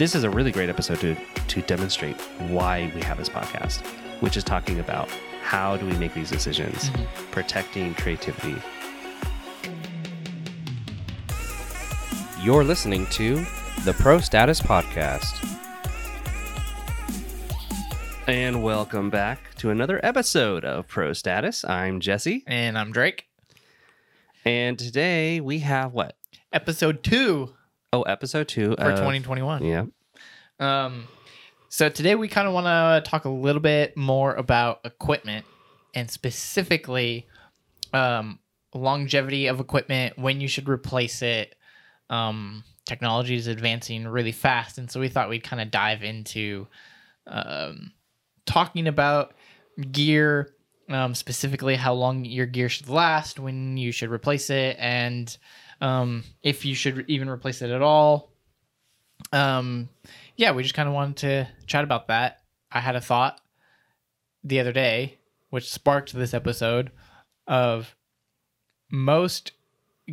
this is a really great episode to to demonstrate why we have this podcast, which is talking about how do we make these decisions, mm-hmm. protecting creativity. You're listening to the Pro Status Podcast. And welcome back to another episode of Pro Status. I'm Jesse, And I'm Drake. and today we have what? Episode two Oh, episode two for of- 2021. Yeah. Um, so today we kind of want to talk a little bit more about equipment and specifically um, longevity of equipment, when you should replace it. Um, technology is advancing really fast, and so we thought we'd kind of dive into um, talking about gear, um, specifically how long your gear should last, when you should replace it, and um, if you should even replace it at all. Um, yeah, we just kind of wanted to chat about that. I had a thought the other day, which sparked this episode of most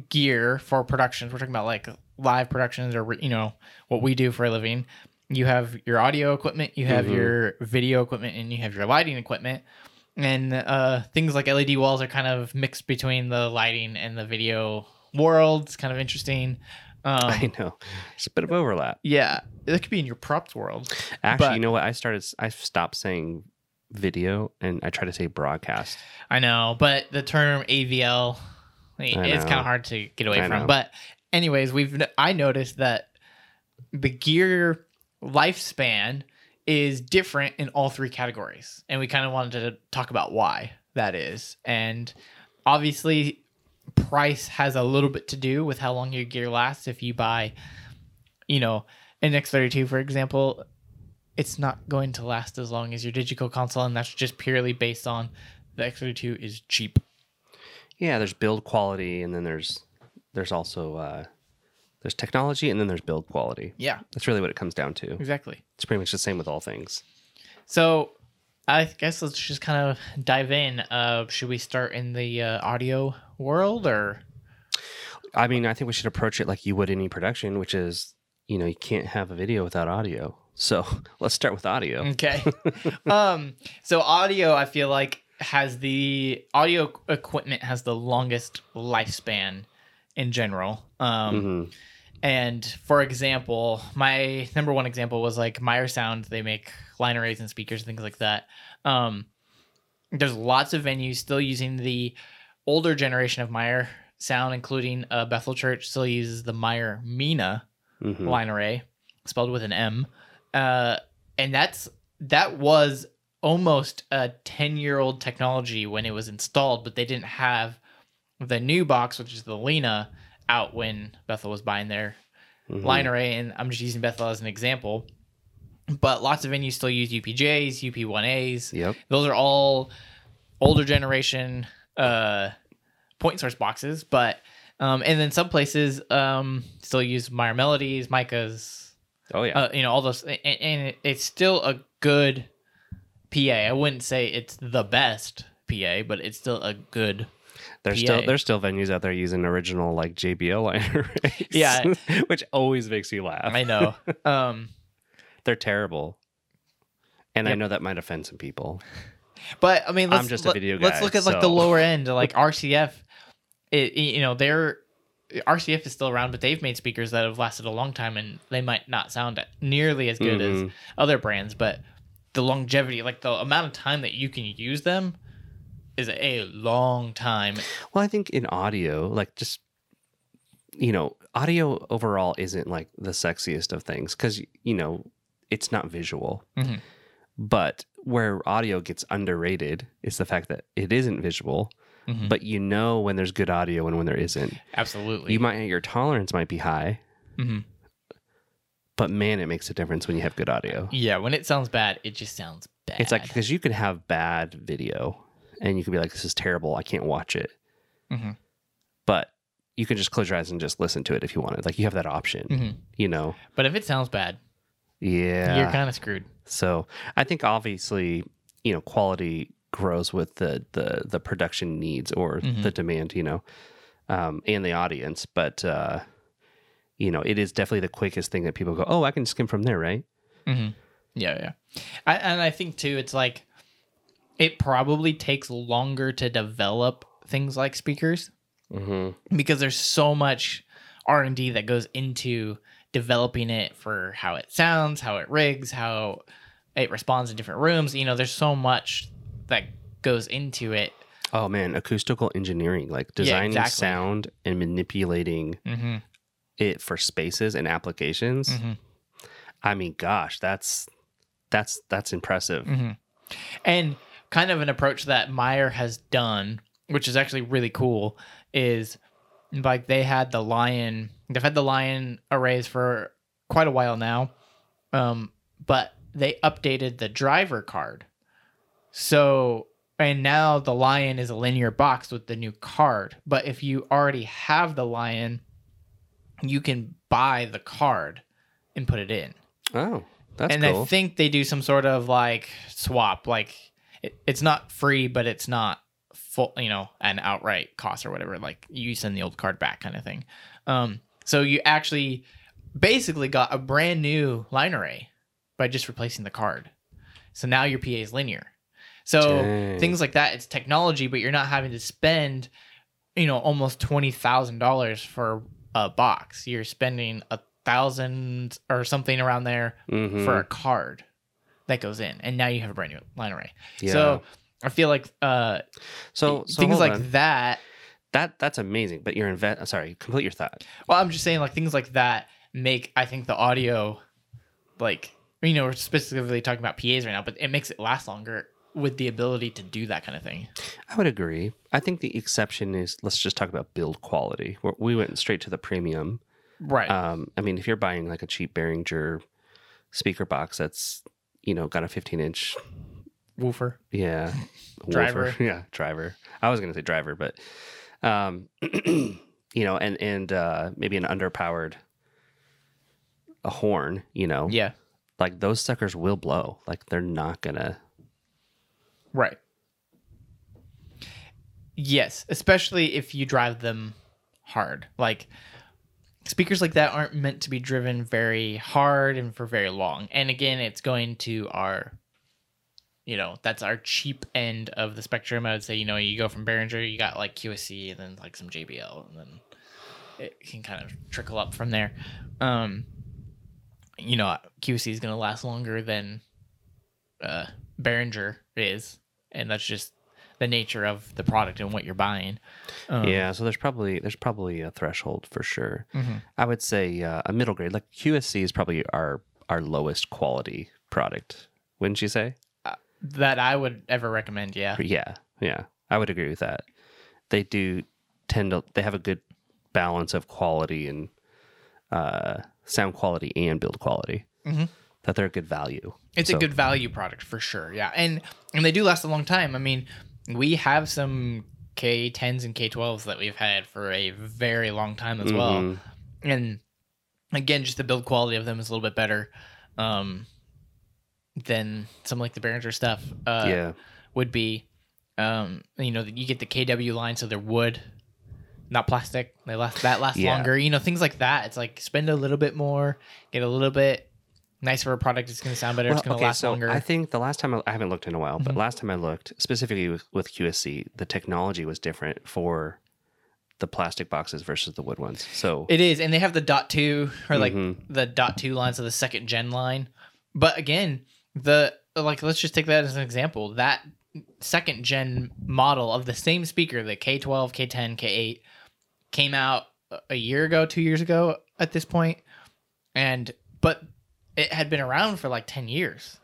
gear for productions. We're talking about like live productions or you know what we do for a living. You have your audio equipment, you have Mhm. your video equipment, and you have your lighting equipment. And uh, things like LED walls are kind of mixed between the lighting and the video world. It's kind of interesting. Um, I know. It's a bit of overlap. yeah, that could be in your props world. Actually, But- you know what? I started. I stopped saying video and I try to say broadcast. I know, but the term AVL, it's kind of hard to get away I from. know. But anyways, we've I noticed that the gear lifespan is different in all three categories, and we kind of wanted to talk about why that is. And obviously, price has a little bit to do with how long your gear lasts. If you buy, you know, an X32, for example, it's not going to last as long as your digital console, and that's just purely based on the X32 is cheap. Yeah, there's build quality, and then there's there's also uh, there's technology, and then there's build quality. Yeah, That's really what it comes down to. exactly. It's pretty much the same with all things. So I guess let's just kind of dive in. Uh, should we start in the uh, audio world or? I mean, I think we should approach it like you would any production, which is you know you can't have a video without audio. So let's start with audio. Okay. um. So audio, I feel like has the audio equipment has the longest lifespan in general. Um. Mhm. And for example, my number one example was like Meyer Sound. They make line arrays and speakers and things like that. Um, there's lots of venues still using the older generation of Meyer Sound, including uh, Bethel Church still uses the Meyer Mina Mhm. line array, spelled with an M. Uh, and that's that was almost a 10 year old technology when it was installed, but they didn't have the new box, which is the LINA, out when Bethel was buying their Mhm. line array. And I'm just using Bethel as an example. But lots of venues still use UPJs, UP1As. Yep. Those are all older generation uh, point source boxes, but um, and then some places um, still use Meyer Melodies, MICAs, Oh yeah. uh, you know, all those, and, and it- it's still a good PA. I wouldn't say it's the best PA, but it's still a good. There's PA. still there's still venues out there using original like JBL line arrays. Yeah. which always makes you laugh. I know. um, They're terrible, and I know that might offend some people. But I mean, I'm let's, just a video Let's look at like the lower end, like RCF. It you know they're RCF is still around, but they've made speakers that have lasted a long time, and they might not sound nearly as good as Mhm. other brands. But the longevity, like the amount of time that you can use them, is a long time. Well, I think in audio, like just you know, audio overall isn't like the sexiest of things because you know it's not visual. Mhm. But where audio gets underrated is the fact that it isn't visual, Mhm. but you know when there's good audio and when there isn't. Absolutely. You might your tolerance might be high, Mhm. but man, it makes a difference when you have good audio. Yeah, when it sounds bad, it just sounds bad. It's like because you can have bad video and you can be like, "This is terrible. I can't watch it." Mhm. But you can just close your eyes and just listen to it if you wanted. Like you have that option, Mhm. you know. But if it sounds bad, Yeah. you're kind of screwed. so I think obviously, you know, quality grows with the the the production needs or Mhm. the demand, you know, um, and the audience. But uh, you know, it is definitely the quickest thing that people go, oh, I can skim from there, right? Mm-hmm. Yeah, yeah. I, and I think too, it's like it probably takes longer to develop things like speakers Mm-hmm. because there's so much R and D that goes into developing it for how it sounds, how it rigs, how it responds in different rooms. You know, there's so much that goes into it. Oh man, acoustical engineering, like designing exactly. sound and manipulating Mm-hmm. it for spaces and applications. Mm-hmm. I mean, gosh, that's that's that's impressive. Mm-hmm. And kind of an approach that Meyer has done, which is actually really cool, is like they had the LYON. They've had the lion arrays for quite a while now, um, but they updated the driver card. So and now the LYON is a linear box with the new card. But if you already have the LYON, you can buy the card and put it in Oh, that's and cool. I think they do some sort of like swap. Like it, it's not free, but it's not full, you know, an outright cost or whatever. Like you send the old card back, kind of thing. Um, so you actually basically got a brand new line array by just replacing the card. So now your PA is linear. So Dang. things like that, it's technology, but you're not having to spend, you know, almost twenty thousand dollars for a box. You're spending a thousand or something around there Mhm. for a card that goes in, and now you have a brand new line array. yeah. So I feel like uh, so, so things like on. that. that that's amazing. But you're invest. Sorry, complete your thought. Well, I'm just saying like things like that make I think the audio, like you know, we're specifically talking about PAs right now, but it makes it last longer with the ability to do that kind of thing. I would agree. I think the exception is let's just talk about build quality. We went straight to the premium. Right. Um, I mean, if you're buying like a cheap Behringer speaker box that's you know got a 15 inch Woofer. yeah Driver. woofer. yeah driver. I was gonna say driver, but um, you know, and and uh, maybe an underpowered a horn. You know, Yeah. like those suckers will blow. Like they're not gonna. Right. Yes, especially if you drive them hard. Like speakers like that aren't meant to be driven very hard and for very long. And again, it's going to our you know, that's our cheap end of the spectrum. I would say, you know, you go from Behringer, you got like QSC and then like some JBL and then it can kind of trickle up from there. Um you know, QSC is going to last longer than uh Behringer is, and that's just the nature of the product and what you're buying. Um, yeah, so there's probably there's probably a threshold for sure. mhm. I would say uh, a middle grade, like QSC, is probably our our lowest quality product. Wouldn't you say? that I would ever recommend. Yeah, Yeah, yeah, I would agree with that. They do tend to they have a good balance of quality and uh, sound quality and build quality. Mhm. That they're a good value. it's So- a good value product for sure. Yeah, and and they do last a long time. I mean, we have some K10s and K12s that we've had for a very long time as well. Mhm. and again, just the build quality of them is a little bit better um, than some like the Behringer stuff uh, yeah, would be. Um, you know, you get the KW line, so they're wood, not plastic. They last that lasts Yeah. longer. You know, things like that. It's like spend a little bit more, get a little bit nicer a product. It's going to sound better. it's going to last so longer. I think the last time I, I haven't looked in a while, but Mhm. last time I looked specifically with, with QSC, the technology was different for the plastic boxes versus the wood ones. So It is, and they have the dot two or like Mhm. the dot two lines of the second gen line. But again, the like let's just take that as an example. That second gen model of the same speaker, the K12, K10, K8, came out a year ago, two years ago at this point, and but it had been around for like ten years.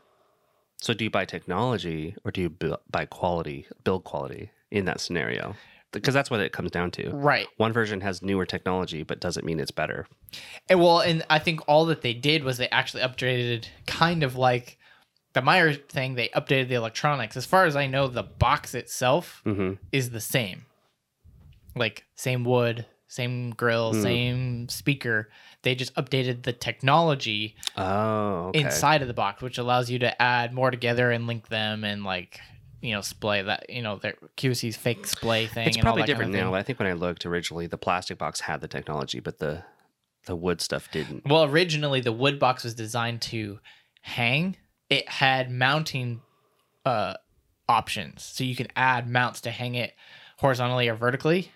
So do you buy technology or do you buy quality, build quality in that scenario? Because that's what it comes down to. Right. One version has newer technology, but doesn't mean it's better. And well, and I think all that they did was they actually updated kind of like the Meyer thing, they updated the electronics. As far as I know, the box itself hmm is the same. Like same wood, same grill, Hmm. same speaker. They just updated the technology Oh, okay. inside of the box, which allows you to add more together and link them and like you know splay that you know their QSC's fake splay thing. It's and all probably that kind different of now. I think when I looked originally, the plastic box had the technology, but the the wood stuff didn't. Well, originally the wood box was designed to hang. It had mounting uh, options, so you can add mounts to hang it horizontally or vertically.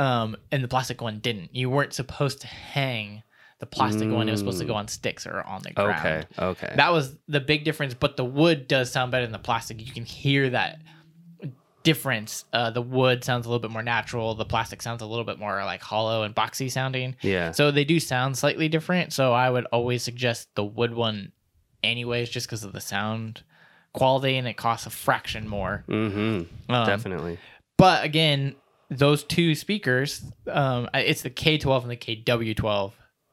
Um, and the plastic one didn't. You weren't supposed to hang the plastic one. It was supposed to go on sticks or on the ground. Okay, okay. That was the big difference. But the wood does sound better than the plastic. You can hear that difference. Uh, the wood sounds a little bit more natural. The plastic sounds a little bit more like hollow and boxy sounding. yeah. So they do sound slightly different. So I would always suggest the wood one, anyways, just because of the sound quality and it costs a fraction more. Mm-hmm. Um, Definitely. But again, those two speakers, um, it's the K12 and the KW12.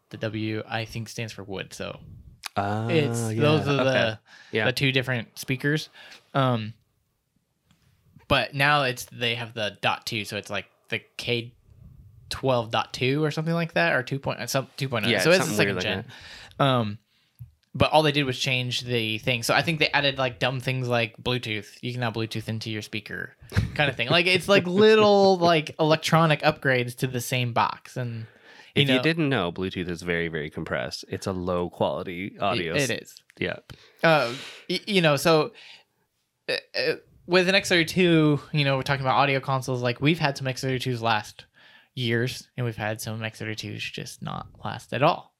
The W I think stands for wood. So Uh, it's yeah, those are the okay. Yeah. the two different speakers. Um, but now it's they have the dot two, so it's like the K twelve dot two or something like that, or two point some two point Yeah, So it's the second weird gen. like um, but all they did was change the thing. So I think they added like dumb things like Bluetooth. You can now Bluetooth into your speaker, kind of thing. like it's like little like electronic upgrades to the same box, and you if know you didn't know, Bluetooth is very, very compressed. It's a low quality audio. it is. Yeah. uh, you know, so uh, uh, with an X32, you know, we're talking about audio consoles. Like we've had some X32s last years, and we've had some X32s just not last at all.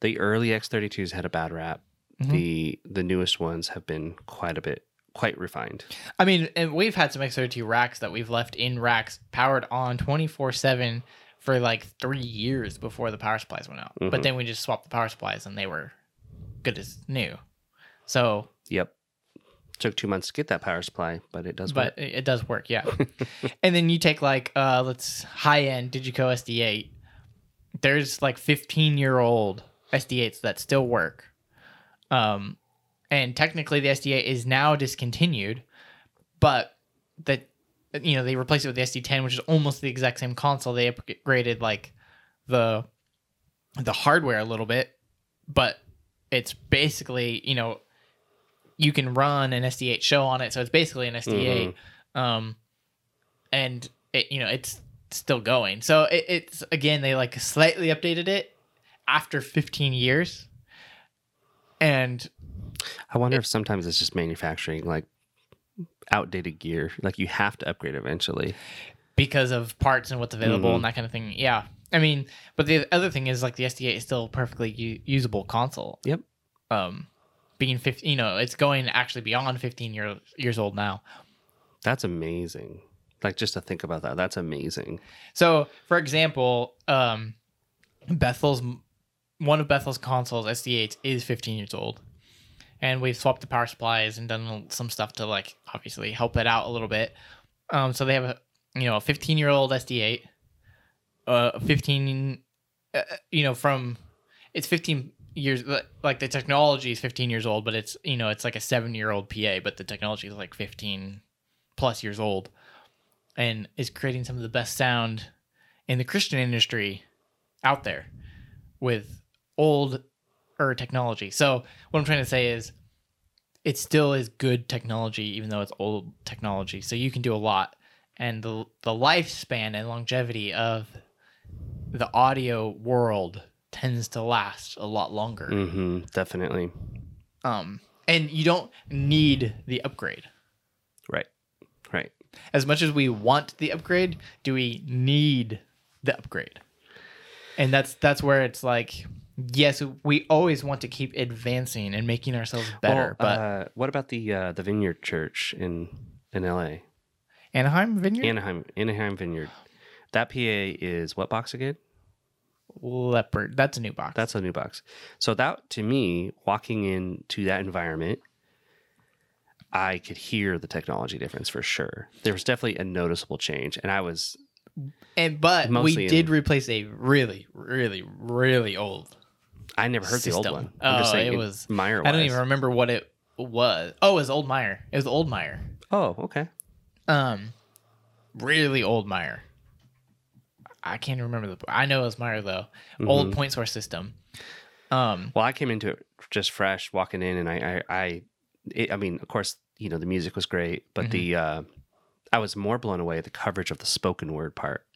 The early X32s had a bad rap. Mhm. The the newest ones have been quite a bit quite refined. I mean, and we've had some X32 racks that we've left in racks powered on 24 7 for like three years before the power supplies went out. Mhm. But then we just swapped the power supplies and they were good as new. So, Yep. Took two months to get that power supply, but it does but work. it it does work, yeah. and then you take like uh let's high end Digico SD8. There's like 15 year SD8s that still work. Um and technically the SD8 is now discontinued, but the you know, they replaced it with the SD10 which is almost the exact same console. They upgraded like the the hardware a little bit, but it's basically, you know, you can run an SD8 show on it, so it's basically an SD8 um and it you know it's still going so it, it's again they like slightly updated it after 15 years and I wonder if sometimes it's just manufacturing like outdated gear. Like you have to upgrade eventually. because of parts and what's available Mhm. and that kind of thing yeah i mean but the other thing is like the sd8 is still a perfectly u- usable console Yep. um being 15 you know it's going actually beyond 15 year, years old now That's amazing. Like just to think about that, that's amazing. So, for example, um, Bethel's one of Bethel's consoles, SD8, is 15 years old, and we've swapped the power supplies and done some stuff to like obviously help it out a little bit. Um, so they have a you know a 15 year old SD8, uh, 15, uh, you know from it's 15 years like the technology is 15 years old, but it's you know it's like a seven year old PA, but the technology is like 15 plus years old and is creating some of the best sound in the Christian industry out there with old er technology. So what I'm trying to say is it still is good technology even though it's old technology. So you can do a lot and the the lifespan and longevity of the audio world tends to last a lot longer. hmm Definitely. Um and you don't need the upgrade. Right. Right. as much as we want the upgrade, do we need the upgrade? And that's that's where it's like, yes, we always want to keep advancing and making ourselves better. Well, but uh, what about the uh, the Vineyard Church in in L.A. Anaheim Vineyard, Anaheim Anaheim Vineyard? That PA is what box again? Leopard, that's a new box. That's a new box. So that to me, walking into that environment, I could hear the technology difference for sure. There was definitely a noticeable change, and I was and but we in- did replace a really, really, really old. I never heard the old one. I'm just Oh, saying it was- Meyer. I don't even remember what it was. Oh, it was Old Meyer. It was Old Meyer. Oh, okay. Um, really old Meyer. I can't remember the. I know it was Meyer though. Old Mhm. point source system. Um, Well, I came into it just fresh, walking in, and I, I, I, it, I mean, of course, you know, the music was great, but Mhm. the, uh, I was more blown away at the coverage of the spoken word part.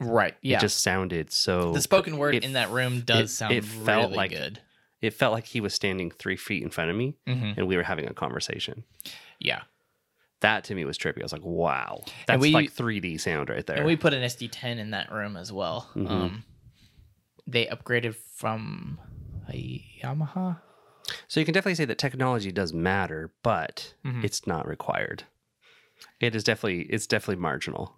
Right. Yeah. It just sounded so. the spoken word it- in that room does it- sound it felt really like- good. it felt like he was standing three feet in front of me hmm and we were having a conversation. Yeah. That to me was trippy. I was like, wow, that's we- like 3D sound right there. And we put an SD10 in that room as well. Mhm. Um, they upgraded from a Yamaha. so you can definitely say that technology does matter, but Mhm. it's not required. It is definitely it's definitely marginal.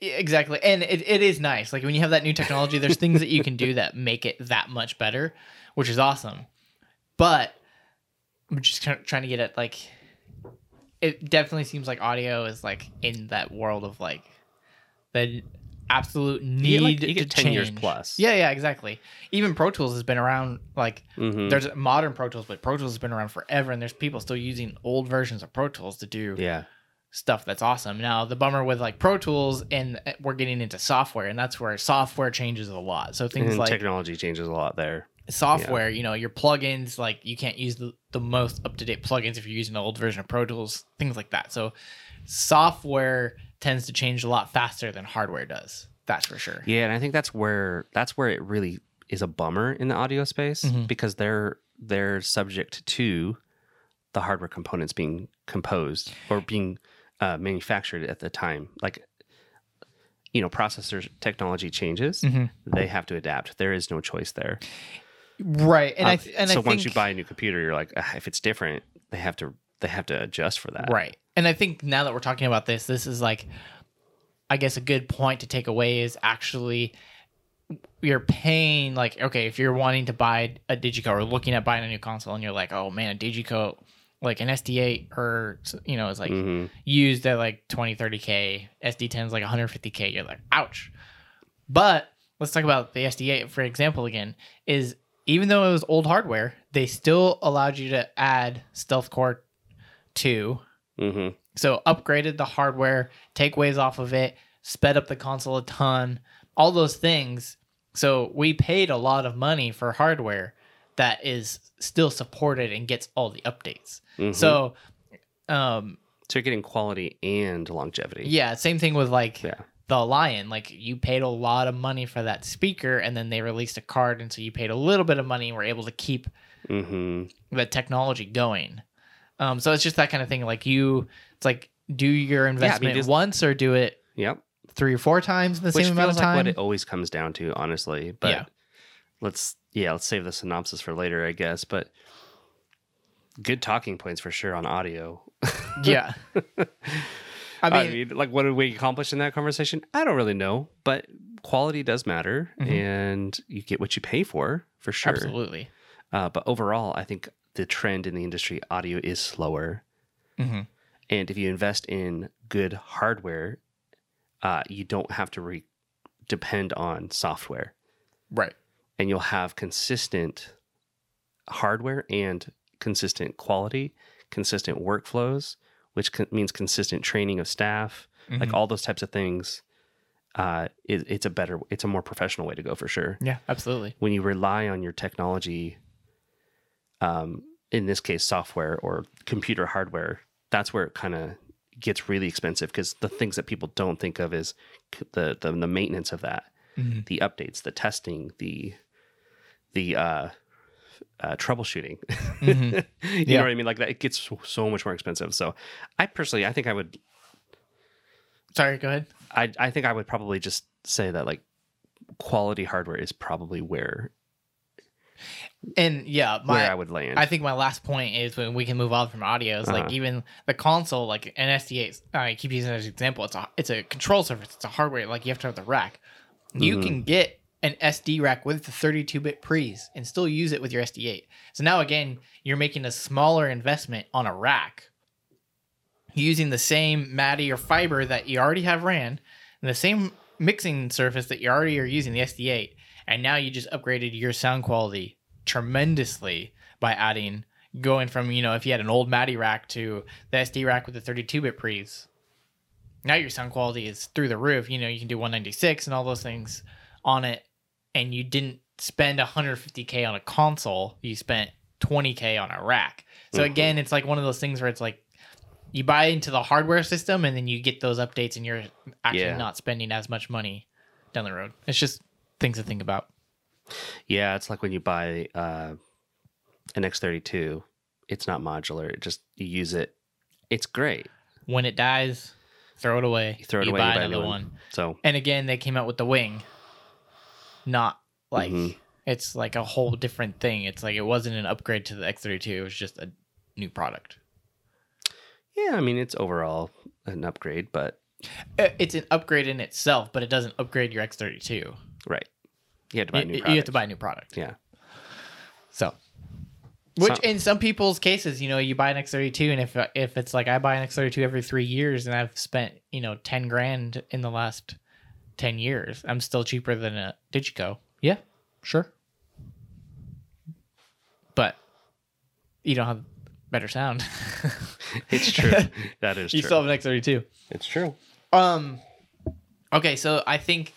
Exactly. And it, it is nice. Like when you have that new technology, there's things that you can do that make it that much better, which is awesome. But I'm just trying to get at like, it definitely seems like audio is like in that world of like the absolute You need get, like, you to get 10 years change. plus. Yeah, yeah, exactly. Even Pro Tools has been around like Mhm. there's modern Pro Tools, but Pro Tools has been around forever, and there's people still using old versions of Pro Tools to do yeah. Stuff that's awesome. Now the bummer with like Pro Tools and uh, we're getting into software and that's where software changes a lot. So things And like technology changes a lot there. software, you know, your plugins like you can't use the, the most up-to-date plugins if you're using an old version of Pro Tools, things like that. So software tends to change a lot faster than hardware does. That's for sure. Yeah, and I think that's where that's where it really is a bummer in the audio space Mhm. because they're they're subject to the hardware components being composed or being uh, manufactured at the time. Like you know, processor technology changes, Mhm. they have to adapt. There is no choice there. Right. And I Uh, th- and so I once think, you buy a new computer, you're like, "Ah, if it's different, they have to they have to adjust for that. Right. And I think now that we're talking about this, this is like, I guess a good point to take away is actually you're paying like okay if you're wanting to buy a digico or looking at buying a new console and you're like oh man a digico like an sd8 or you know is like hmm used at like 20 30k sd10 is like 150k you're like ouch. But let's talk about the sd8 for example again is even though it was old hardware they still allowed you to add stealth core 2 hmm so upgraded the hardware, takeaways off of it, sped up the console a ton, all those things. So we paid a lot of money for hardware that is still supported and gets all the updates. hmm So um so you're getting quality and longevity. yeah, same thing with like Yeah. the LYON. Like you paid a lot of money for that speaker and then they released a card and so you paid a little bit of money and were able to keep hmm the technology going. Um, so it's just that kind of thing. Like you, it's like do your investment just- once or do it Yep. three or four times in the Which same amount of like time. what it always comes down to, honestly. But Yeah. let's yeah, let's save the synopsis for later, I guess. But good talking points for sure on audio. yeah. I I mean, mean, like what did we accomplish in that conversation? I don't really know, but quality does matter, Mhm. and you get what you pay for, for sure. absolutely. Uh, but overall, I think the trend in the industry, audio is slower. hmm And if you invest in good hardware, uh, you don't have to re- depend on software. Right. And you'll have consistent hardware and consistent quality, consistent workflows, which co- means consistent training of staff, like Mhm. all those types of things. Uh, it, it's a better, it's a more professional way to go for sure. Yeah, absolutely. When you rely on your technology, um, in this case, software or computer hardware, that's where it kind of gets really expensive because the things that people don't think of is the, the the maintenance of that Mhm. the updates, the testing, the the uh, uh, troubleshooting. Mhm. you Yeah. know what I mean? Like that, it gets so, so much more expensive. So, I personally, I think I would, Sorry, go ahead. I I think I would probably just say that like quality hardware is probably where And yeah, my where I would land. I think my last point is when we can move on from audio. Is like Uh-huh. even even the console, like an SD8. I keep using it as an example. It's a it's a control surface. It's a hardware. Like you have to have the rack. You Mhm. can get an SD rack with the 32-bit pre's and still use it with your SD8. So now again, you're making a smaller investment on a rack, using the same MADI or fiber that you already have ran, and the same mixing surface that you already are using the SD8, and now you just upgraded your sound quality tremendously by adding going from you know if you had an old MADI rack to the SD rack with the 32-bit pre's. Now your sound quality is through the roof. You know you can do 196 and all those things on it, and you didn't spend 150k on a console. You spent 20k on a rack. So Mhm. again, it's like one of those things where it's like you buy into the hardware system and then you get those updates and you're actually Yeah. not spending as much money down the road. It's just things to think about. Yeah, it's like when you buy uh, an X32, it's not modular. It just you use it. It's great. When it dies, throw it away. You throw it you away, buy you buy another one. one. So And again, they came out with the wing. Not like Mhm. it's like a whole different thing. It's like it wasn't an upgrade to the X32. It was just a new product. yeah, I mean it's overall an upgrade, but Uh, It's an upgrade in itself, but it doesn't upgrade your X32. right. You have to buy a You, new you product. have to buy a new product. Yeah. So, which in some people's cases, you know, you buy an X32, and if if it's like I buy an X32 every three years, and I've spent you know ten grand in the last ten years, I'm still cheaper than a Digico. Yeah, sure. But you don't have better sound. It's true. that is you true. still have an X32. it's true. Um. Okay, so I think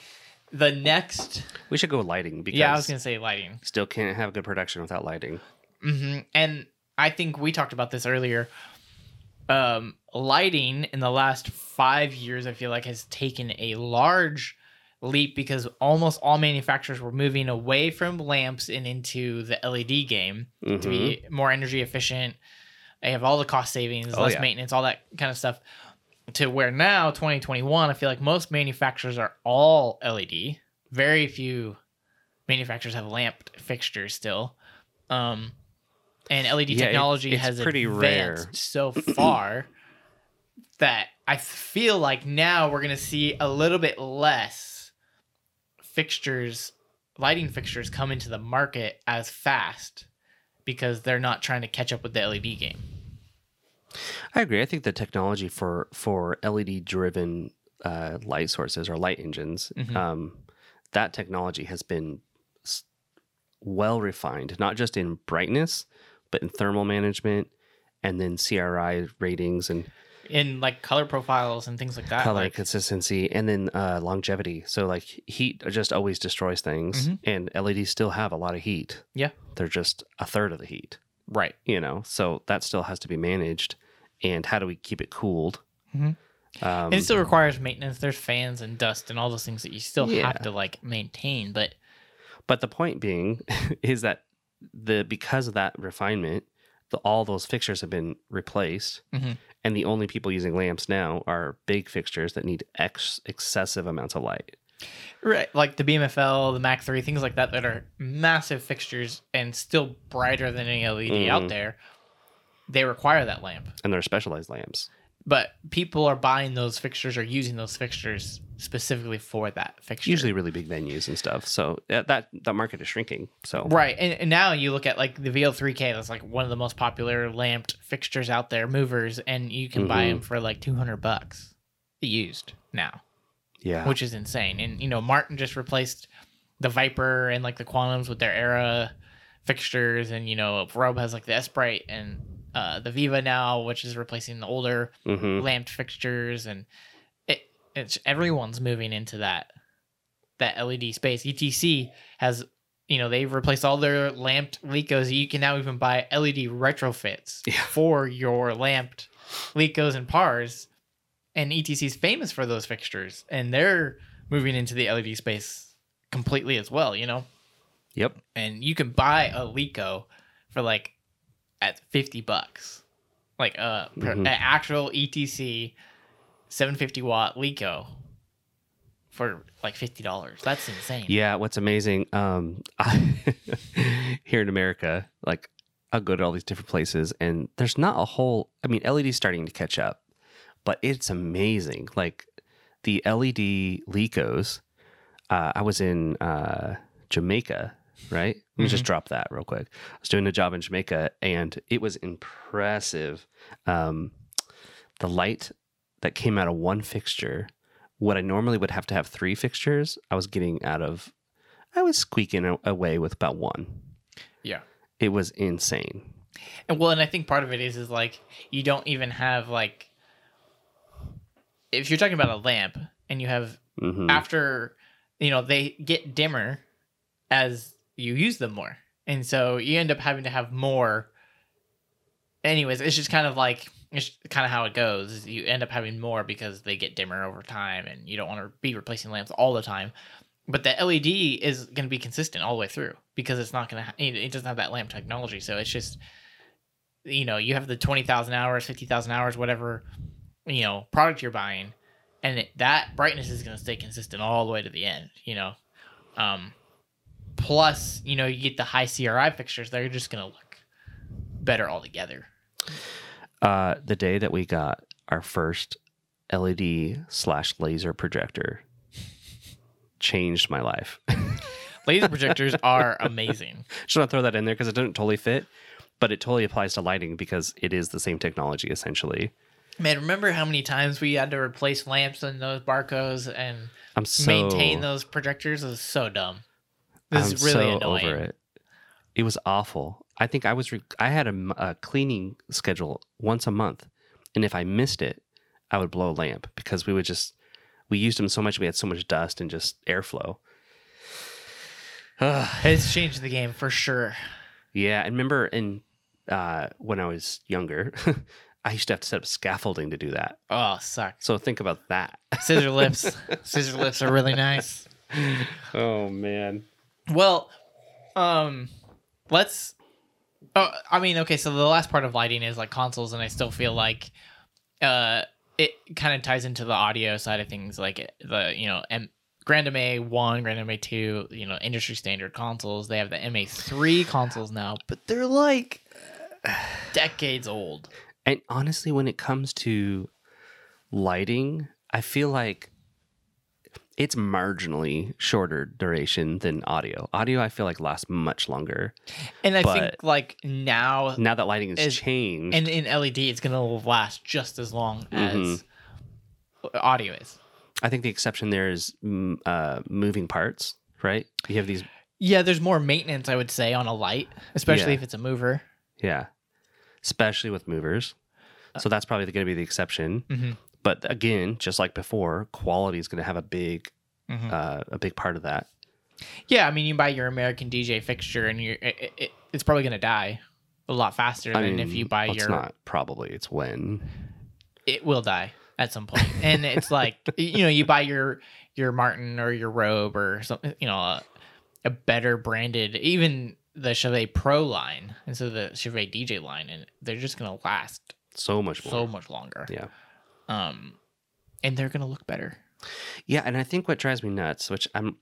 the next. We should go lighting because Yeah, I was gonna say lighting. still can't have a good production without lighting. hmm And I think we talked about this earlier. Um, lighting in the last five years, I feel like, has taken a large leap because almost all manufacturers were moving away from lamps and into the LED game to be more energy efficient. They have all the cost savings, Oh, less yeah. maintenance, all that kind of stuff. To where now, 2021, I feel like most manufacturers are all LED. Very few manufacturers have lamp fixtures still. Um, and LED Yeah, technology it's has pretty advanced rare. so far that I feel like now we're gonna see a little bit less fixtures, lighting fixtures come into the market as fast because they're not trying to catch up with the LED game. I agree. I think the technology for for LED driven uh, light sources or light engines, Mhm. um, that technology has been well refined, not just in brightness, but in thermal management, and then CRI ratings and in like color profiles and things like that. color like, consistency, and then uh, longevity. So like heat just always destroys things, Mhm. and LEDs still have a lot of heat. Yeah. they're just a third of the heat. right. You know, so that still has to be managed. And how do we keep it cooled? Mhm. Um, it still requires maintenance. There's fans and dust and all those things that you still Yeah. have to like maintain. But But the point being is that the because of that refinement, the, all those fixtures have been replaced, Mhm. and the only people using lamps now are big fixtures that need ex- excessive amounts of light. right, like the BMFL, the Mac 3, things like that that are massive fixtures and still brighter than any LED out Mhm. there, they require that lamp. And they're specialized lamps. But people are buying those fixtures or using those fixtures specifically for that fixture. Usually, really big venues and stuff. So that that, that market is shrinking. So Right. And, and now you look at like the VL3K, that's like one of the most popular lamped fixtures out there, movers, and you can buy Mhm. them for like 200 bucks used now, yeah, which is insane. And, you know, Martin just replaced the Viper and like the Quantums with their Era fixtures. And, you know, Robe has like the Esprite and uh, the Viva now, which is replacing the older hmm lamped fixtures. And it, it's everyone's moving into that that LED space. ETC has, you know, they've replaced all their lamped Lecos. You can now even buy LED retrofits Yeah. for your lamped Lecos and Pars. And ETC is famous for those fixtures, and they're moving into the LED space completely as well. You know, Yep. and you can buy a Leco for like at 50 bucks. Like uh, per, Mhm. an actual ETC 750 watt Leco for like $50. That's insane. Yeah, what's amazing, um, I, here in America, like I'll go to all these different places, and there's not a whole. I mean, LED's starting to catch up, but it's amazing. Like the LED Lecos. Uh, I was in uh, Jamaica, right? Let me just drop that real quick. I was doing a job in Jamaica, and it was impressive. Um, the light that came out of one fixture what I normally would have to have three fixtures, I was getting out of, I was squeaking away with about one. Yeah. It was insane. And well, and I think part of it is is like you don't even have like if you're talking about a lamp and you have hmm after you know they get dimmer as you use them more and so you end up having to have more anyways it's just kind of like it's kind of how it goes. You end up having more because they get dimmer over time, and you don't want to be replacing lamps all the time. But the LED is going to be consistent all the way through because it's not going to. It doesn't have that lamp technology, so it's just you know you have the twenty thousand hours, fifty thousand hours, whatever you know product you're buying, and it, that brightness is going to stay consistent all the way to the end. You know, um, plus you know you get the high CRI fixtures; they're just going to look better altogether. Uh, the day that we got our first LED slash laser projector changed my life. Laser projectors are amazing. Want to throw that in there because it doesn't totally fit, but it totally applies to lighting because it is the same technology essentially. Man, remember how many times we had to replace lamps in those Barcos and I'm so maintain those projectors? It was so dumb. This I'm is really so annoying. over it. It was awful. I think I was re- I had a cleaning schedule once a month, and if I missed it, I would blow a lamp because we would just we used them so much. We had so much dust and just airflow. Ugh. It's changed the game for sure. yeah, and remember in uh, when I was younger, I used to have to set up scaffolding to do that. Oh, sucks. So think about that. Scissor lifts. Scissor lifts are really nice. oh man. Well, um, let's. Oh, I mean, okay. So the last part of lighting is like consoles, and I still feel like, uh, it kind of ties into the audio side of things, like the you know M- Grand MA one, Grand MA two, you know, industry standard consoles. They have the MA three consoles now, but they're like decades old. And honestly, when it comes to lighting, I feel like it's marginally shorter duration than audio. Audio, I feel like lasts much longer. And I think like now, Now that lighting has Is- changed, and in LED, it's gonna last just as long as Mm-hmm. audio is. I think the exception there is mm, uh, moving parts, right? You have these, Yeah, there's more maintenance, I would say, on a light, especially Yeah. if it's a mover. yeah, especially with movers. So that's probably going to be the exception. Mhm. But again, just like before, quality is going to have a big, Mhm. uh, a big part of that. Yeah, I mean, you buy your American DJ fixture, and you're it, it, it's probably gonna die a lot faster I than mean, if you buy your. It's not probably. It's when. It will die at some point, and it's like you know, you buy your your Martin or your Robe or something, you know, a, a better branded, even the Chauvet Pro line instead of the Chauvet DJ line, and they're just gonna last So much more. so much longer. Yeah. Um, and they're gonna look better. Yeah, and I think what drives me nuts, which I'm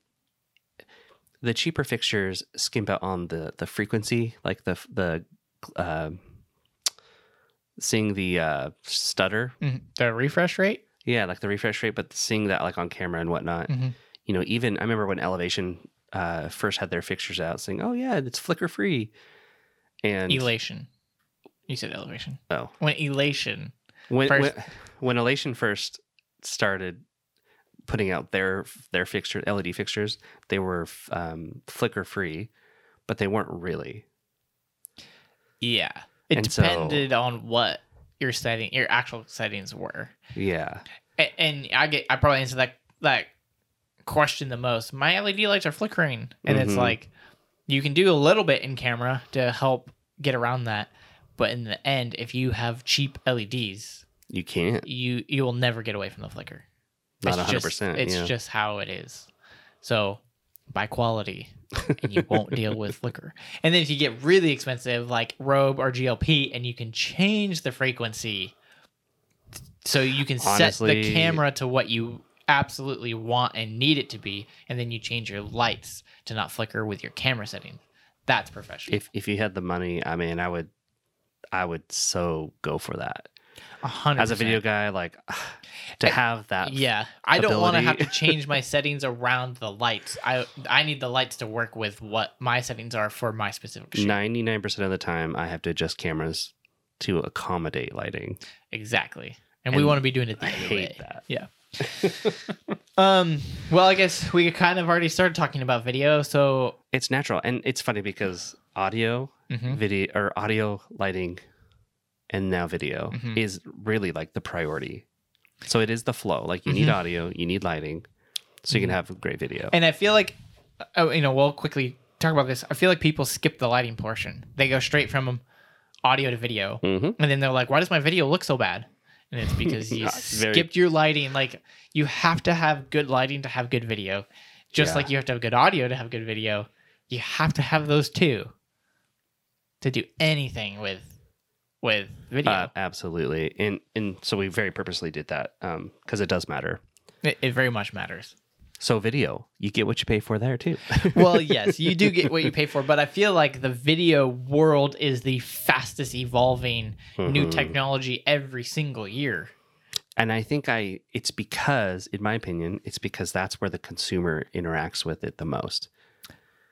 the cheaper fixtures skimp out on the the frequency, like the the uh, seeing the uh, stutter. Mhm. The refresh rate. Yeah, like the refresh rate, but seeing that like on camera and whatnot. Mhm. You know, even I remember when Elevation uh, first had their fixtures out, saying, "Oh yeah, it's flicker free," and Elation. You said elevation. oh, When elation. When, First- when when Elation first started putting out their their fixture LED fixtures, they were um, flicker free, but they weren't really. Yeah. It And so- depended on what your setting, your actual settings were. Yeah, A- And, I get, I probably answer that that question the most. My LED lights are flickering, and it's Mhm. like you can do a little bit in camera to help get around that, but in the end, if you have cheap LEDs, you can't. you you will never get away from the flicker. Not It's hundred just- percent. It's Yeah. just how it is. So buy quality and you won't deal with flicker. And then if you get really expensive like Robe or GLP and you can change the frequency so you can set the camera to what you absolutely want and need it to be and then you change your lights to not flicker with your camera setting. That's professional. if if you had the money, I mean, I would, I would so go for that. A hundred As a video guy, like to eh, have that. Yeah, I don't want to have to change my settings around the lights. I I need the lights to work with what my settings are for my specific. Ninety nine percent of the time, I have to adjust cameras to accommodate lighting. Exactly, and, we want to be doing it the I other hate way. that. Yeah. Um. Well, I guess we kind of already started talking about video, so It's natural, and it's funny because audio, Mhm. video, or audio lighting, and now video Mhm. is really like the priority. So it is the flow. Like you need Mhm. audio, you need lighting, so you can have a great video. and I feel like, oh, you know, we'll quickly talk about this. I feel like people skip the lighting portion. They go straight from audio to video, hmm and then they're like, "Why does my video look so bad?" And it's because you very- skipped your lighting. Like you have to have good lighting to have good video, just Yeah. like you have to have good audio to have good video. You have to have those two to do anything with with video. Uh, absolutely, and and so we very purposely did that because it does matter. it, it very much matters. So video, you get what you pay for there too. well, yes, you do get what you pay for, but I feel like the video world is the fastest evolving new Mhm. technology every single year. and I think I it's because, in my opinion, it's because that's where the consumer interacts with it the most.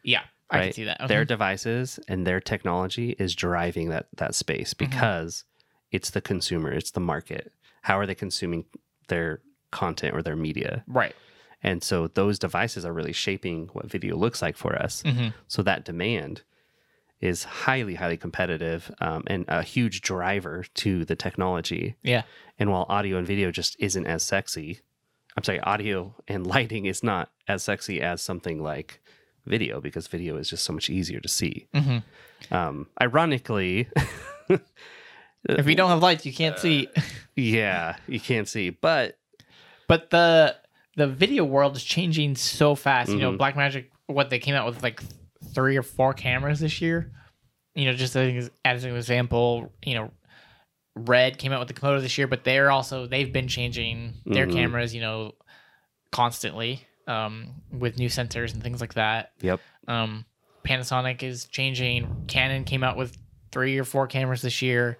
Yeah, I can see that. Their Mhm. devices and their technology is driving that that space Mm-hmm. because it's the consumer, it's the market. How are they consuming their content or their media? right. And so those devices are really shaping what video looks like for us. Mhm. So that demand is highly, highly competitive um, and a huge driver to the technology. Yeah. And while audio and video just isn't as sexy, I'm sorry, audio and lighting is not as sexy as something like video because video is just so much easier to see. Mhm. Um, ironically, If you don't have lights, you can't see. yeah, you can't see, but But the the video world is changing so fast. You know, Mhm. Blackmagic, what they came out with like three or four cameras this year. You know, just as, as an example, you know, Red came out with the Komodo this year, but they're also they've been changing their Mhm. cameras. You know, constantly um, with new sensors and things like that. yep. Um, Panasonic is changing. Canon came out with three or four cameras this year.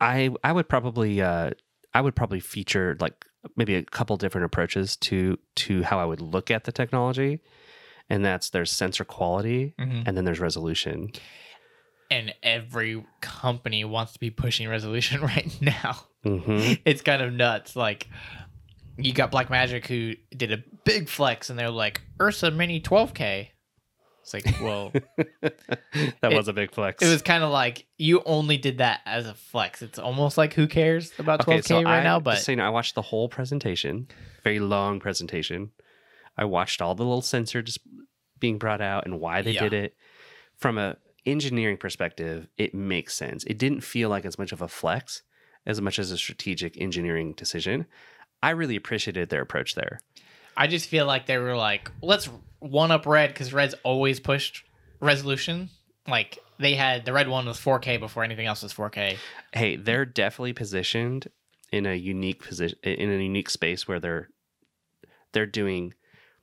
I I would probably uh I would probably feature like maybe a couple different approaches to to how I would look at the technology. And that's there's sensor quality Mhm. and then there's resolution. And every company wants to be pushing resolution right now. hmm it's kind of nuts. Like you got Blackmagic who did a big flex and they're like Ursa Mini 12K. It's like, well, that It- was a big flex. it was kind of like you only did that as a flex. It's almost like who cares about 12K right I, now, but so you know, I watched the whole presentation, very long presentation. I watched all the little sensors being brought out and why they Yeah. did it. From a engineering perspective, it makes sense. It didn't feel like as much of a flex as much as a strategic engineering decision. I really appreciated their approach there. I just feel like they were like, let's one up Red because Red's always pushed resolution. Like they had the Red one was 4K before anything else was 4K. Hey, they're definitely positioned in a unique position in a unique space where they're they're doing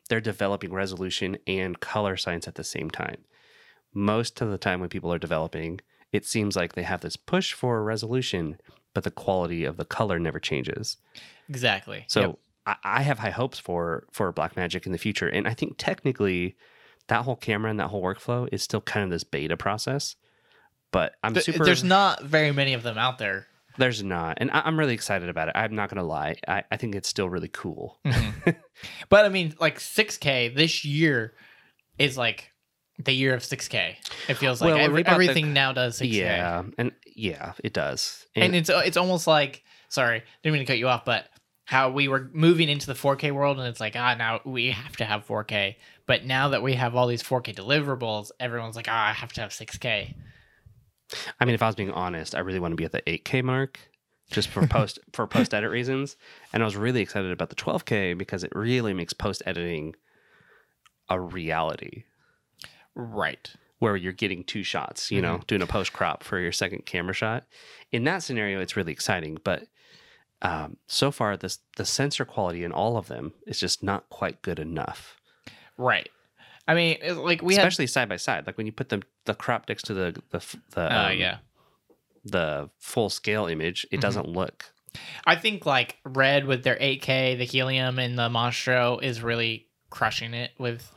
they're developing resolution and color science at the same time. Most of the time when people are developing, it seems like they have this push for resolution, but the quality of the color never changes. Exactly. So Yep. I, I have high hopes for for Blackmagic in the future, and I think technically that whole camera and that whole workflow is still kind of this beta process. But I'm Th- super. there's not very many of them out there. There's not, and I, I'm really excited about it. I'm not gonna lie. I, I think it's still really cool. Mm-hmm. But I mean, like 6K this year is like the year of 6K. It feels like Well, every, bought the- everything now does 6K. Yeah, and yeah, it does. And it's it's almost like sorry, didn't mean to cut you off, but how we were moving into the 4K world and it's like, ah, now we have to have 4K. But now that we have all these 4K deliverables, everyone's like, ah, I have to have 6K. I mean, if I was being honest, I really want to be at the 8K mark, just for post for post edit reasons. And I was really excited about the 12K because it really makes post editing a reality Right. where you're getting two shots. You know, doing a post crop for your second camera shot. In that scenario, it's really exciting, but. Um, so far, this the sensor quality in all of them is just not quite good enough. Right. I mean, like we especially side by side. Like when you put the the crop next to the the the. Uh, um, yeah. the full scale image, it Mhm. doesn't look. I think like Red with their 8K, the Helium, and the Monstro is really crushing it with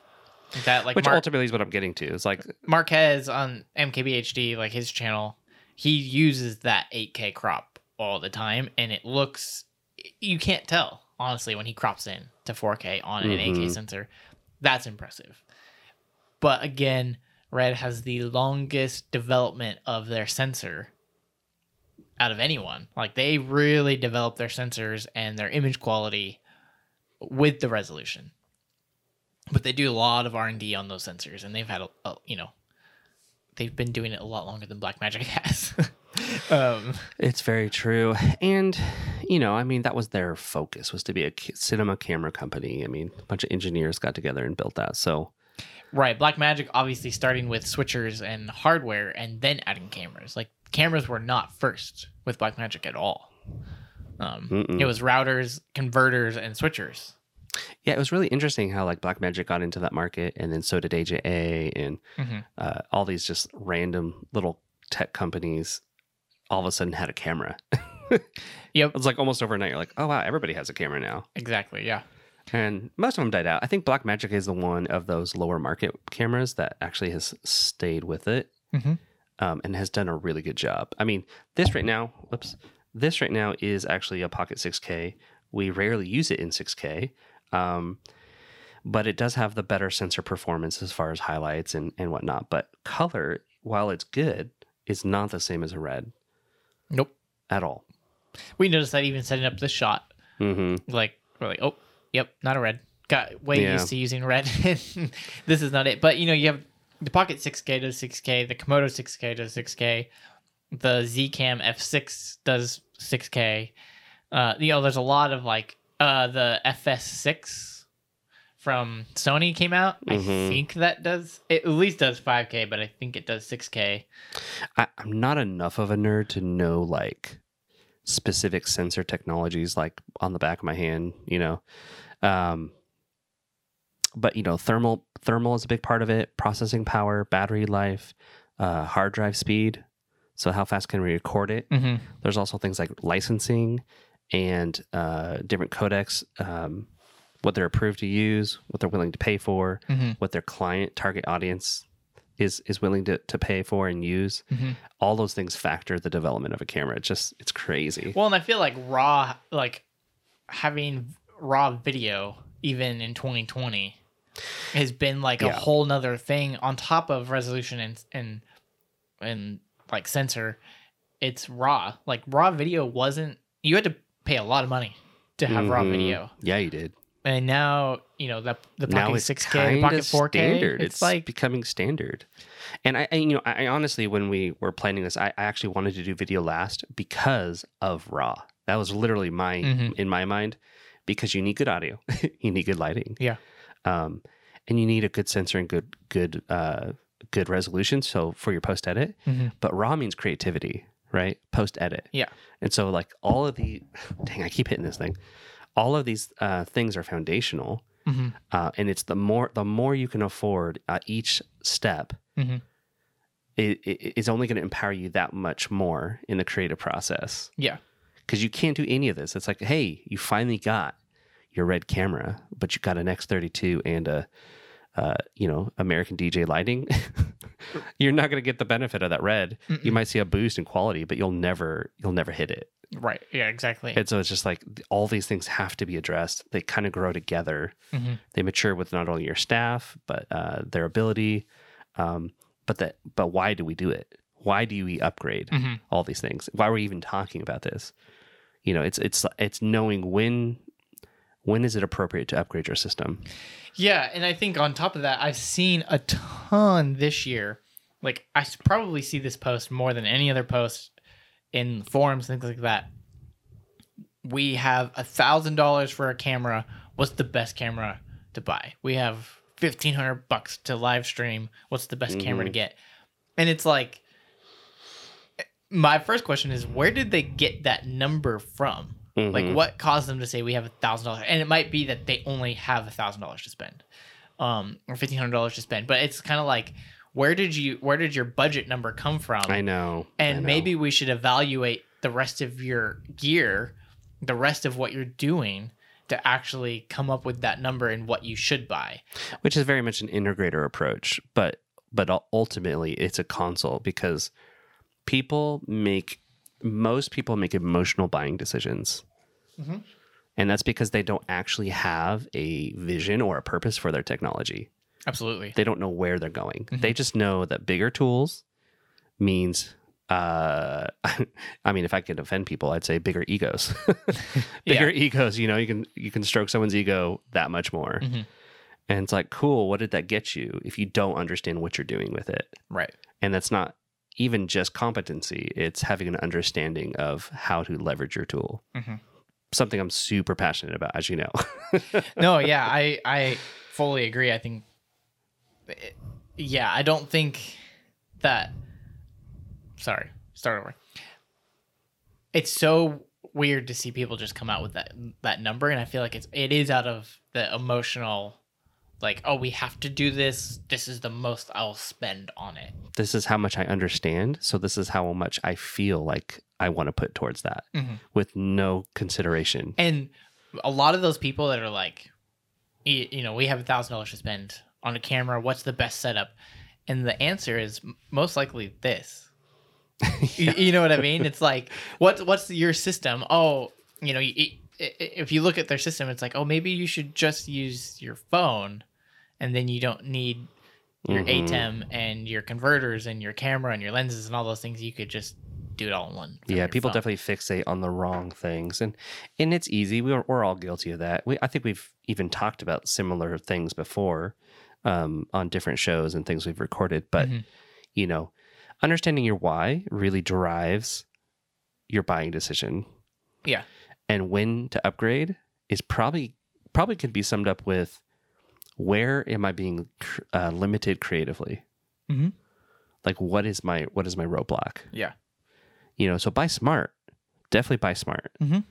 that. Like which Mar- ultimately is what I'm getting to. It's like Marques on MKBHD, like his channel, he uses that 8K crop all the time, and it looks you can't tell honestly when he crops in to 4K on an 8K Mhm. sensor. That's impressive. But again, Red has the longest development of their sensor out of anyone. Like they really develop their sensors and their image quality with the resolution. But they do a lot of R and D on those sensors, and they've had a, a you know they've been doing it a lot longer than Blackmagic has. um, It's very true. And, you know, I mean, that was their focus was to be a cinema camera company. I mean, a bunch of engineers got together and built that. So, right, Blackmagic obviously starting with switchers and hardware and then adding cameras. Like cameras were not first with Blackmagic at all. Um, it was routers, converters, and switchers. Yeah, it was really interesting how like Blackmagic got into that market and then so did AJA and Mhm. uh, all these just random little tech companies all of a sudden had a camera. Yep, It's like almost overnight. You're like, oh, wow, everybody has a camera now. exactly. Yeah. And most of them died out. I think Blackmagic is the one of those lower market cameras that actually has stayed with it Mhm. um, and has done a really good job. I mean, this right now, whoops, this right now is actually a Pocket 6K. We rarely use it in 6K, um, but it does have the better sensor performance as far as highlights and, and whatnot. But color, while it's good, is not the same as a red Nope. at all. We noticed that even setting up this shot. hmm Like we're like, oh, yep, not a red. Got way Yeah. used to using red. this is not it. But you know, you have the Pocket 6K does 6K, the Komodo 6K does 6K, the Zcam F6 does 6K. Uh, you know, there's a lot of like uh, the FX6 from Sony came out. I Mhm. think that does it at least does 5K, but I think it does 6K. I, I'm not enough of a nerd to know like specific sensor technologies like on the back of my hand, you know. Um, but you know, thermal thermal is a big part of it. Processing power, battery life, uh, hard drive speed. So how fast can we record it? Mm-hmm. There's also things like licensing and uh, different codecs, um, what they're approved to use, what they're willing to pay for, Mm-hmm. what their client target audience is is willing to, to pay for and use. Mm-hmm. All those things factor the development of a camera. It's just it's crazy. Well, and I feel like raw, like having raw video, even in 2020, has been like a whole nother thing on top of resolution and and and like sensor. It's raw. Like raw video wasn't. You had to pay a lot of money to have raw Mhm. video, Yeah, you did. and now you know the the Pocket it's 6K, the kind Pocket 4K. standard. It's, It's, like becoming standard. And I, I you know, I, I honestly, when we were planning this, I, I actually wanted to do video last because of RAW. That was literally my Mhm. in my mind because you need good audio, you need good lighting, Yeah. um, and you need a good sensor and good good uh, good resolution. So for your post edit, Mhm. but RAW means creativity, right? Post edit. Yeah. And so like all of the, dang, I keep hitting this thing. All of these uh, things are foundational Mhm. uh, and it's the more the more you can afford at each step Mhm. it, it is only going to empower you that much more in the creative process yeah, because you can't do any of this it's like hey you finally got your red camera but you got an x32 and a uh, you know american dj lighting you're not going to get the benefit of that red you Mm-mm. might see a boost in quality but you'll never you'll never hit it right. Yeah, exactly. and so it's just like all these things have to be addressed they kind of grow together Mhm. they mature with not only your staff but uh, their ability um, but that but why do we do it why do we upgrade Mhm. all these things why are we even talking about this you know it's it's it's knowing when when is it appropriate to upgrade your system Yeah, and I think on top of that, I've seen a ton this year. Like I probably see this post more than any other post in forums, things like that. We have a thousand dollars for a camera. What's the best camera to buy? We have fifteen hundred bucks to live stream. What's the best camera to mm-hmm. get? And it's like, eh, my first question is, where did they get that number from? Like, Mhm. what caused them to say we have a thousand dollars? And it might be that they only have a thousand dollars to spend, um, or fifteen hundred dollars to spend. But it's kind of like, where did you, where did your budget number come from? i know I and know. maybe we should evaluate the rest of your gear, the rest of what you're doing to actually come up with that number and what you should buy. which is very much an integrator approach but but ultimately it's a console because people make most people make emotional buying decisions Mhm. and that's because they don't actually have a vision or a purpose for their technology Absolutely. they don't know where they're going they just know that bigger tools means uh i mean if i could offend people i'd say bigger egos bigger egos you know you can you can stroke someone's ego that much more Mhm. and it's like cool what did that get you if you don't understand what you're doing with it Right. And that's not even just competency, it's having an understanding of how to leverage your tool. Mhm. Something I'm super passionate about, as you know. no, yeah, I I fully agree. I think, yeah, I don't think that. Sorry, start over. It's so weird to see people just come out with that that number, and I feel like it's it is out of the emotional, like, oh, we have to do this. This is the most I'll spend on it. this is how much I understand. So this is how much I feel like I want to put towards that Mhm. with no consideration. And a lot of those people that are like, you know, we have a thousand dollars to spend on a camera. What's the best setup? And the answer is most likely this. Y- you, know what I mean? It's like, what what's your system? Oh, you know, y- y- i- if you look at their system, it's like, oh, maybe you should just use your phone, and then you don't need your Mhm. ATEM and your converters and your camera and your lenses and all those things. You could just do it all in one. Yeah, people phone. definitely fixate on the wrong things, and and it's easy. We're we're all guilty of that. We I think we've even talked about similar things before um, on different shows and things we've recorded. But Mhm. you know, understanding your why really drives your buying decision. Yeah. and when to upgrade is probably probably could be summed up with where am I being cr- uh, limited creatively? Mhm. Like what is my what is my roadblock? Yeah. You know, so buy smart. Definitely buy smart. Mhm.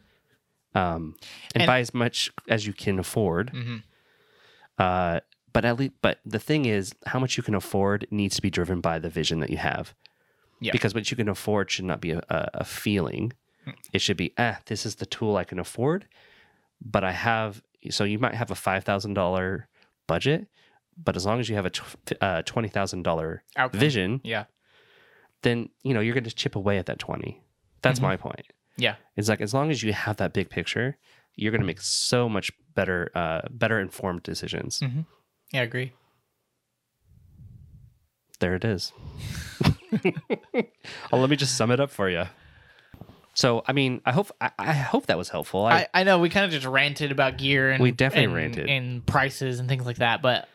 Um, and, And- buy as much as you can afford. hmm Uh, but at least, but the thing is, how much you can afford needs to be driven by the vision that you have. Yeah. Because what you can afford should not be a, a, a feeling. Mm. It should be, ah, this is the tool I can afford. But I have, so you might have a five thousand dollar budget, but as long as you have a tw- uh, twenty thousand dollar vision, Yeah. then you know you're going to chip away at that twenty. That's Mhm. my point. Yeah. It's like as long as you have that big picture, you're going to make so much better, uh, better informed decisions. Mm-hmm. Yeah, I agree. There it is. oh, let me just sum it up for you. So, I mean, I hope I, I hope that was helpful. I, I, I know we kind of just ranted about gear and We definitely and, ranted. and prices and things like that, but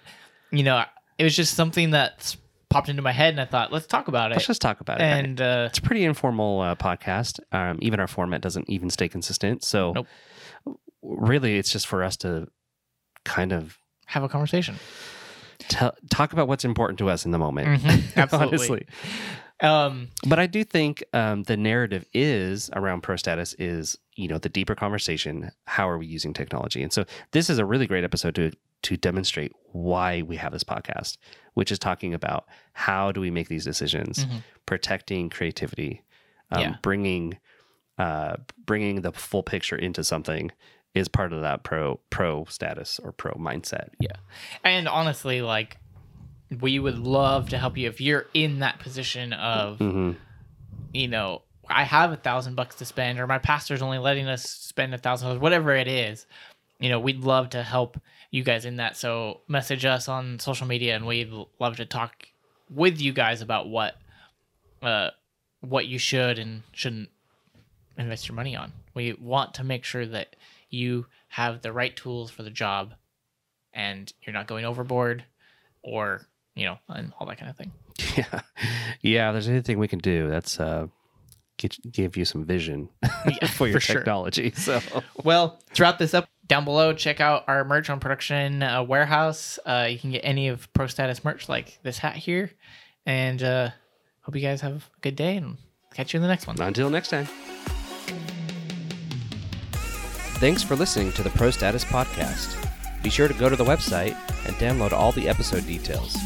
you know, it was just something that popped into my head, and I thought, let's talk about it. let's just talk about it. And uh, it's a pretty informal uh, podcast. Um, even our format doesn't even stay consistent. So, Nope. really, it's just for us to kind of have a conversation. tell, talk about what's important to us in the moment. Mhm, absolutely. Honestly, Um, but I do think um, the narrative is around pro status is you know the deeper conversation. How are we using technology? And so this is a really great episode to to demonstrate why we have this podcast, which is talking about how do we make these decisions, Mhm. protecting creativity, um, Yeah. bringing uh, bringing the full picture into something is part of that pro pro status or pro mindset. Yeah, and honestly, like, we would love to help you if you're in that position of, hmm you know, I have a thousand bucks to spend, or my pastor's only letting us spend a thousand dollars, whatever it is. You know, we'd love to help you guys in that. So message us on social media, and we'd love to talk with you guys about what, uh, what you should and shouldn't invest your money on. We want to make sure that you have the right tools for the job, and you're not going overboard, or you know, and all that kind of thing. Yeah, yeah. If there's anything we can do, that's uh, get, give you some vision Yeah, for your for sure. technology. So Well, throughout this up down below, check out our merch on Production uh, Warehouse. Uh, you can get any of Pro Status merch like this hat here. And uh, hope you guys have a good day and catch you in the next one. until next time. Thanks for listening to the Pro Status Podcast. Be sure to go to the website and download all the episode details.